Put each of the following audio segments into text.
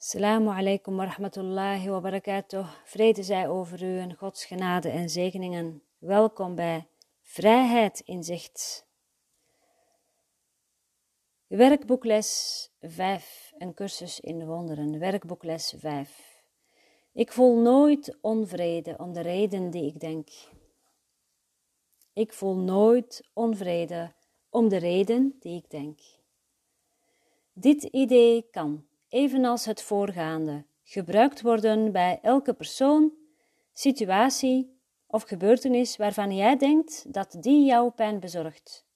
Assalamu alaikum wa rahmatullahi wa barakatuh. Vrede zij over u en Gods genade en zegeningen. Welkom bij Vrijheid in Zicht. Werkboekles 5, een cursus in wonderen. Werkboekles 5. Ik voel nooit onvrede om de reden die ik denk. Ik voel nooit onvrede om de reden die ik denk. Dit idee kan evenals het voorgaande, gebruikt worden bij elke persoon, situatie of gebeurtenis waarvan jij denkt dat die jouw pijn bezorgt.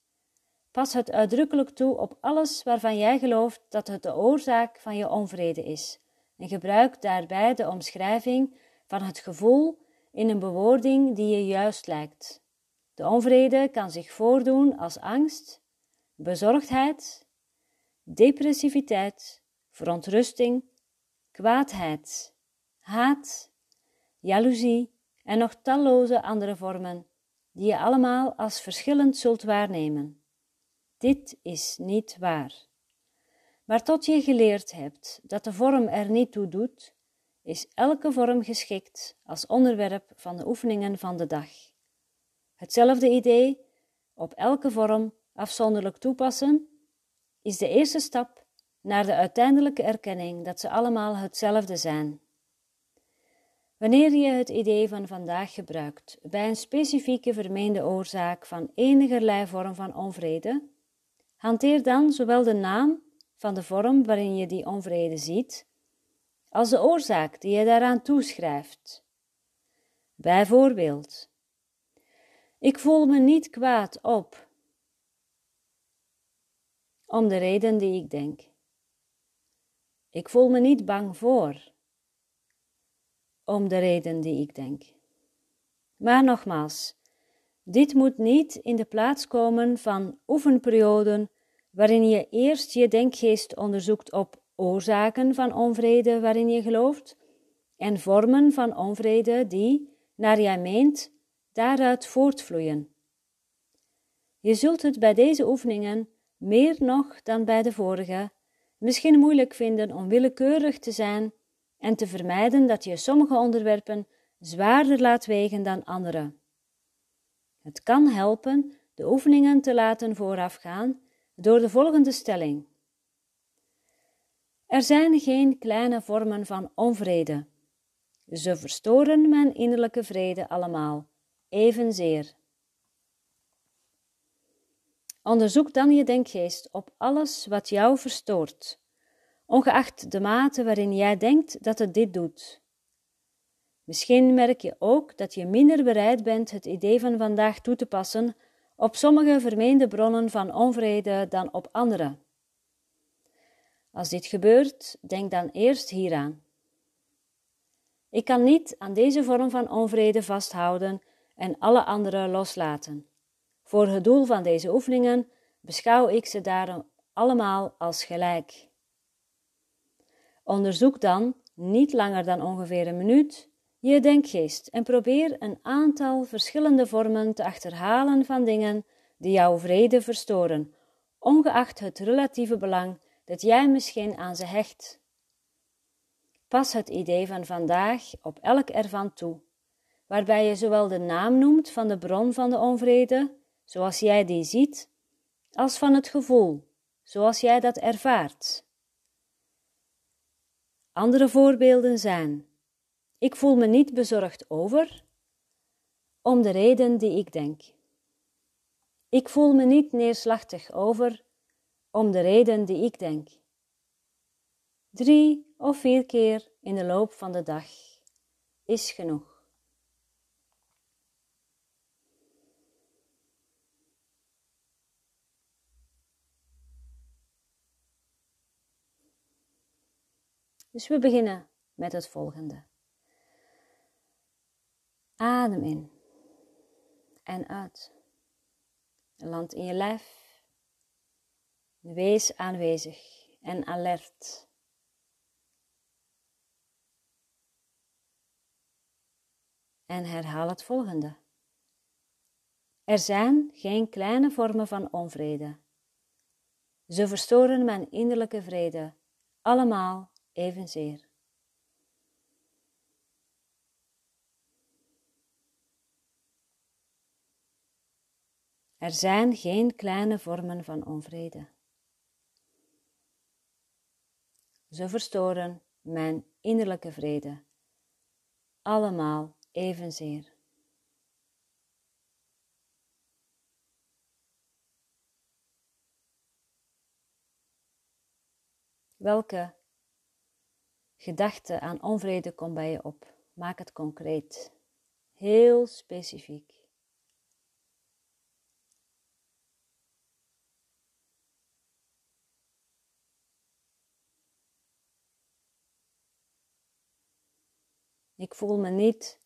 Pas het uitdrukkelijk toe op alles waarvan jij gelooft dat het de oorzaak van je onvrede is en gebruik daarbij de omschrijving van het gevoel in een bewoording die je juist lijkt. De onvrede kan zich voordoen als angst, bezorgdheid, depressiviteit, verontrusting, kwaadheid, haat, jaloezie en nog talloze andere vormen, die je allemaal als verschillend zult waarnemen. Dit is niet waar. Maar tot je geleerd hebt dat de vorm er niet toe doet, is elke vorm geschikt als onderwerp van de oefeningen van de dag. Hetzelfde idee, op elke vorm afzonderlijk toepassen, is de eerste stap naar de uiteindelijke erkenning dat ze allemaal hetzelfde zijn. Wanneer je het idee van vandaag gebruikt bij een specifieke vermeende oorzaak van enigerlei vorm van onvrede, hanteer dan zowel de naam van de vorm waarin je die onvrede ziet, als de oorzaak die je daaraan toeschrijft. Bijvoorbeeld, ik voel me niet kwaad op, om de reden die ik denk. Ik voel me niet bang voor, om de reden die ik denk. Maar nogmaals, dit moet niet in de plaats komen van oefenperioden waarin je eerst je denkgeest onderzoekt op oorzaken van onvrede waarin je gelooft en vormen van onvrede die, naar jij meent, daaruit voortvloeien. Je zult het bij deze oefeningen meer nog dan bij de vorige misschien moeilijk vinden om willekeurig te zijn en te vermijden dat je sommige onderwerpen zwaarder laat wegen dan andere. Het kan helpen de oefeningen te laten voorafgaan door de volgende stelling. Er zijn geen kleine vormen van onvrede. Ze verstoren mijn innerlijke vrede allemaal, evenzeer. Onderzoek dan je denkgeest op alles wat jou verstoort, ongeacht de mate waarin jij denkt dat het dit doet. Misschien merk je ook dat je minder bereid bent het idee van vandaag toe te passen op sommige vermeende bronnen van onvrede dan op andere. Als dit gebeurt, denk dan eerst hieraan. Ik kan niet aan deze vorm van onvrede vasthouden en alle andere loslaten. Voor het doel van deze oefeningen beschouw ik ze daarom allemaal als gelijk. Onderzoek dan, niet langer dan ongeveer een minuut, je denkgeest en probeer een aantal verschillende vormen te achterhalen van dingen die jouw vrede verstoren, ongeacht het relatieve belang dat jij misschien aan ze hecht. Pas het idee van vandaag op elk ervan toe, waarbij je zowel de naam noemt van de bron van de onvrede zoals jij die ziet, als van het gevoel, zoals jij dat ervaart. Andere voorbeelden zijn: ik voel me niet bezorgd over, om de reden die ik denk. Ik voel me niet neerslachtig over, om de reden die ik denk. Drie of vier keer in de loop van de dag is genoeg. Dus we beginnen met het volgende. Adem in en uit. Land in je lijf. Wees aanwezig en alert. En herhaal het volgende. Er zijn geen kleine vormen van onvrede. Ze verstoren mijn innerlijke vrede, allemaal evenzeer. Er zijn geen kleine vormen van onvrede. Ze verstoren mijn innerlijke vrede, allemaal evenzeer. Welke gedachte aan onvrede komt bij je op? Maak het concreet, heel specifiek. Ik voel me niet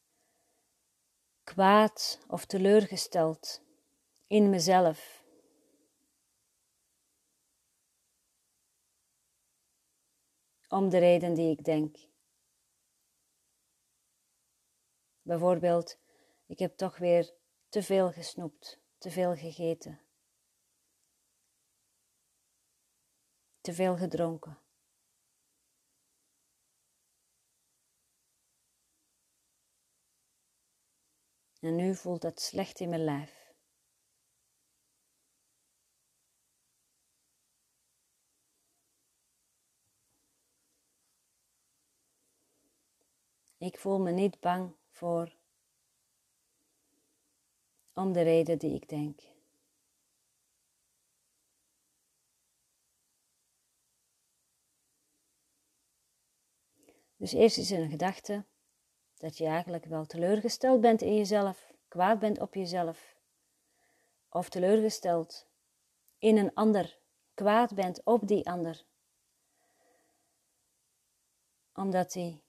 kwaad of teleurgesteld in mezelf. Om de reden die ik denk. Bijvoorbeeld, ik heb toch weer te veel gesnoept, te veel gegeten, te veel gedronken. En nu voelt het slecht in mijn lijf. Ik voel me niet bang voor om de reden die ik denk. Dus eerst is er een gedachte dat je eigenlijk wel teleurgesteld bent in jezelf, kwaad bent op jezelf, of teleurgesteld in een ander, kwaad bent op die ander, omdat hij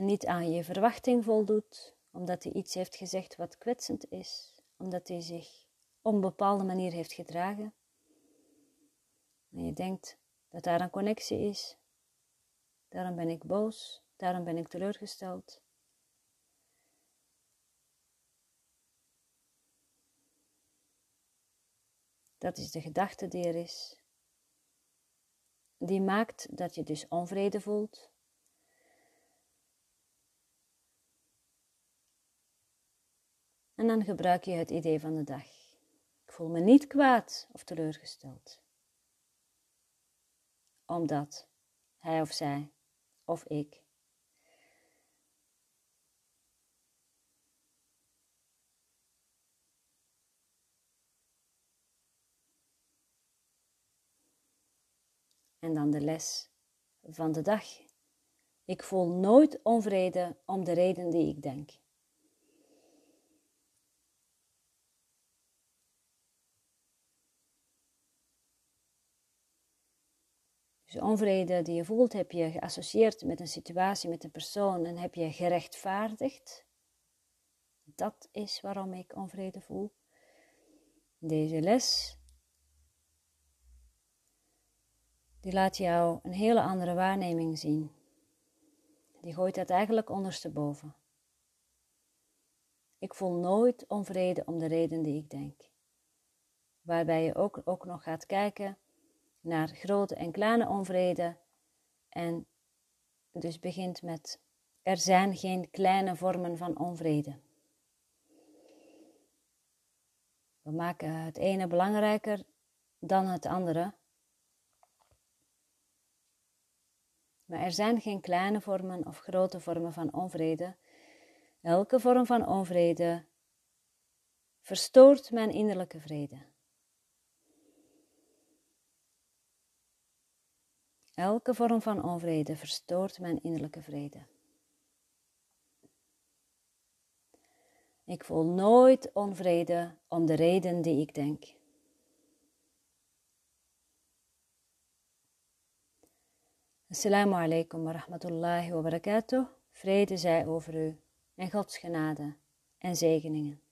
niet aan je verwachting voldoet, omdat hij iets heeft gezegd wat kwetsend is, omdat hij zich op een bepaalde manier heeft gedragen. En je denkt dat daar een connectie is. Daarom ben ik boos. Daarom ben ik teleurgesteld. Dat is de gedachte die er is. Die maakt dat je dus onvrede voelt. En dan gebruik je het idee van de dag. Ik voel me niet kwaad of teleurgesteld. Omdat hij of zij of ik En dan de les van de dag. Ik voel nooit onvrede om de reden die ik denk. Dus onvrede die je voelt, heb je geassocieerd met een situatie, met een persoon en heb je gerechtvaardigd. Dat is waarom ik onvrede voel. Deze les die laat jou een hele andere waarneming zien. Die gooit het eigenlijk ondersteboven. Ik voel nooit onvrede om de reden die ik denk. Waarbij je ook, ook nog gaat kijken naar grote en kleine onvrede en dus begint met er zijn geen kleine vormen van onvrede. We maken het ene belangrijker dan het andere Maar er zijn geen kleine vormen of grote vormen van onvrede. Elke vorm van onvrede verstoort mijn innerlijke vrede. Elke vorm van onvrede verstoort mijn innerlijke vrede. Ik voel nooit onvrede om de reden die ik denk. Assalamu alaikum wa rahmatullahi wa barakatuh. Vrede zij over u en Gods genade en zegeningen.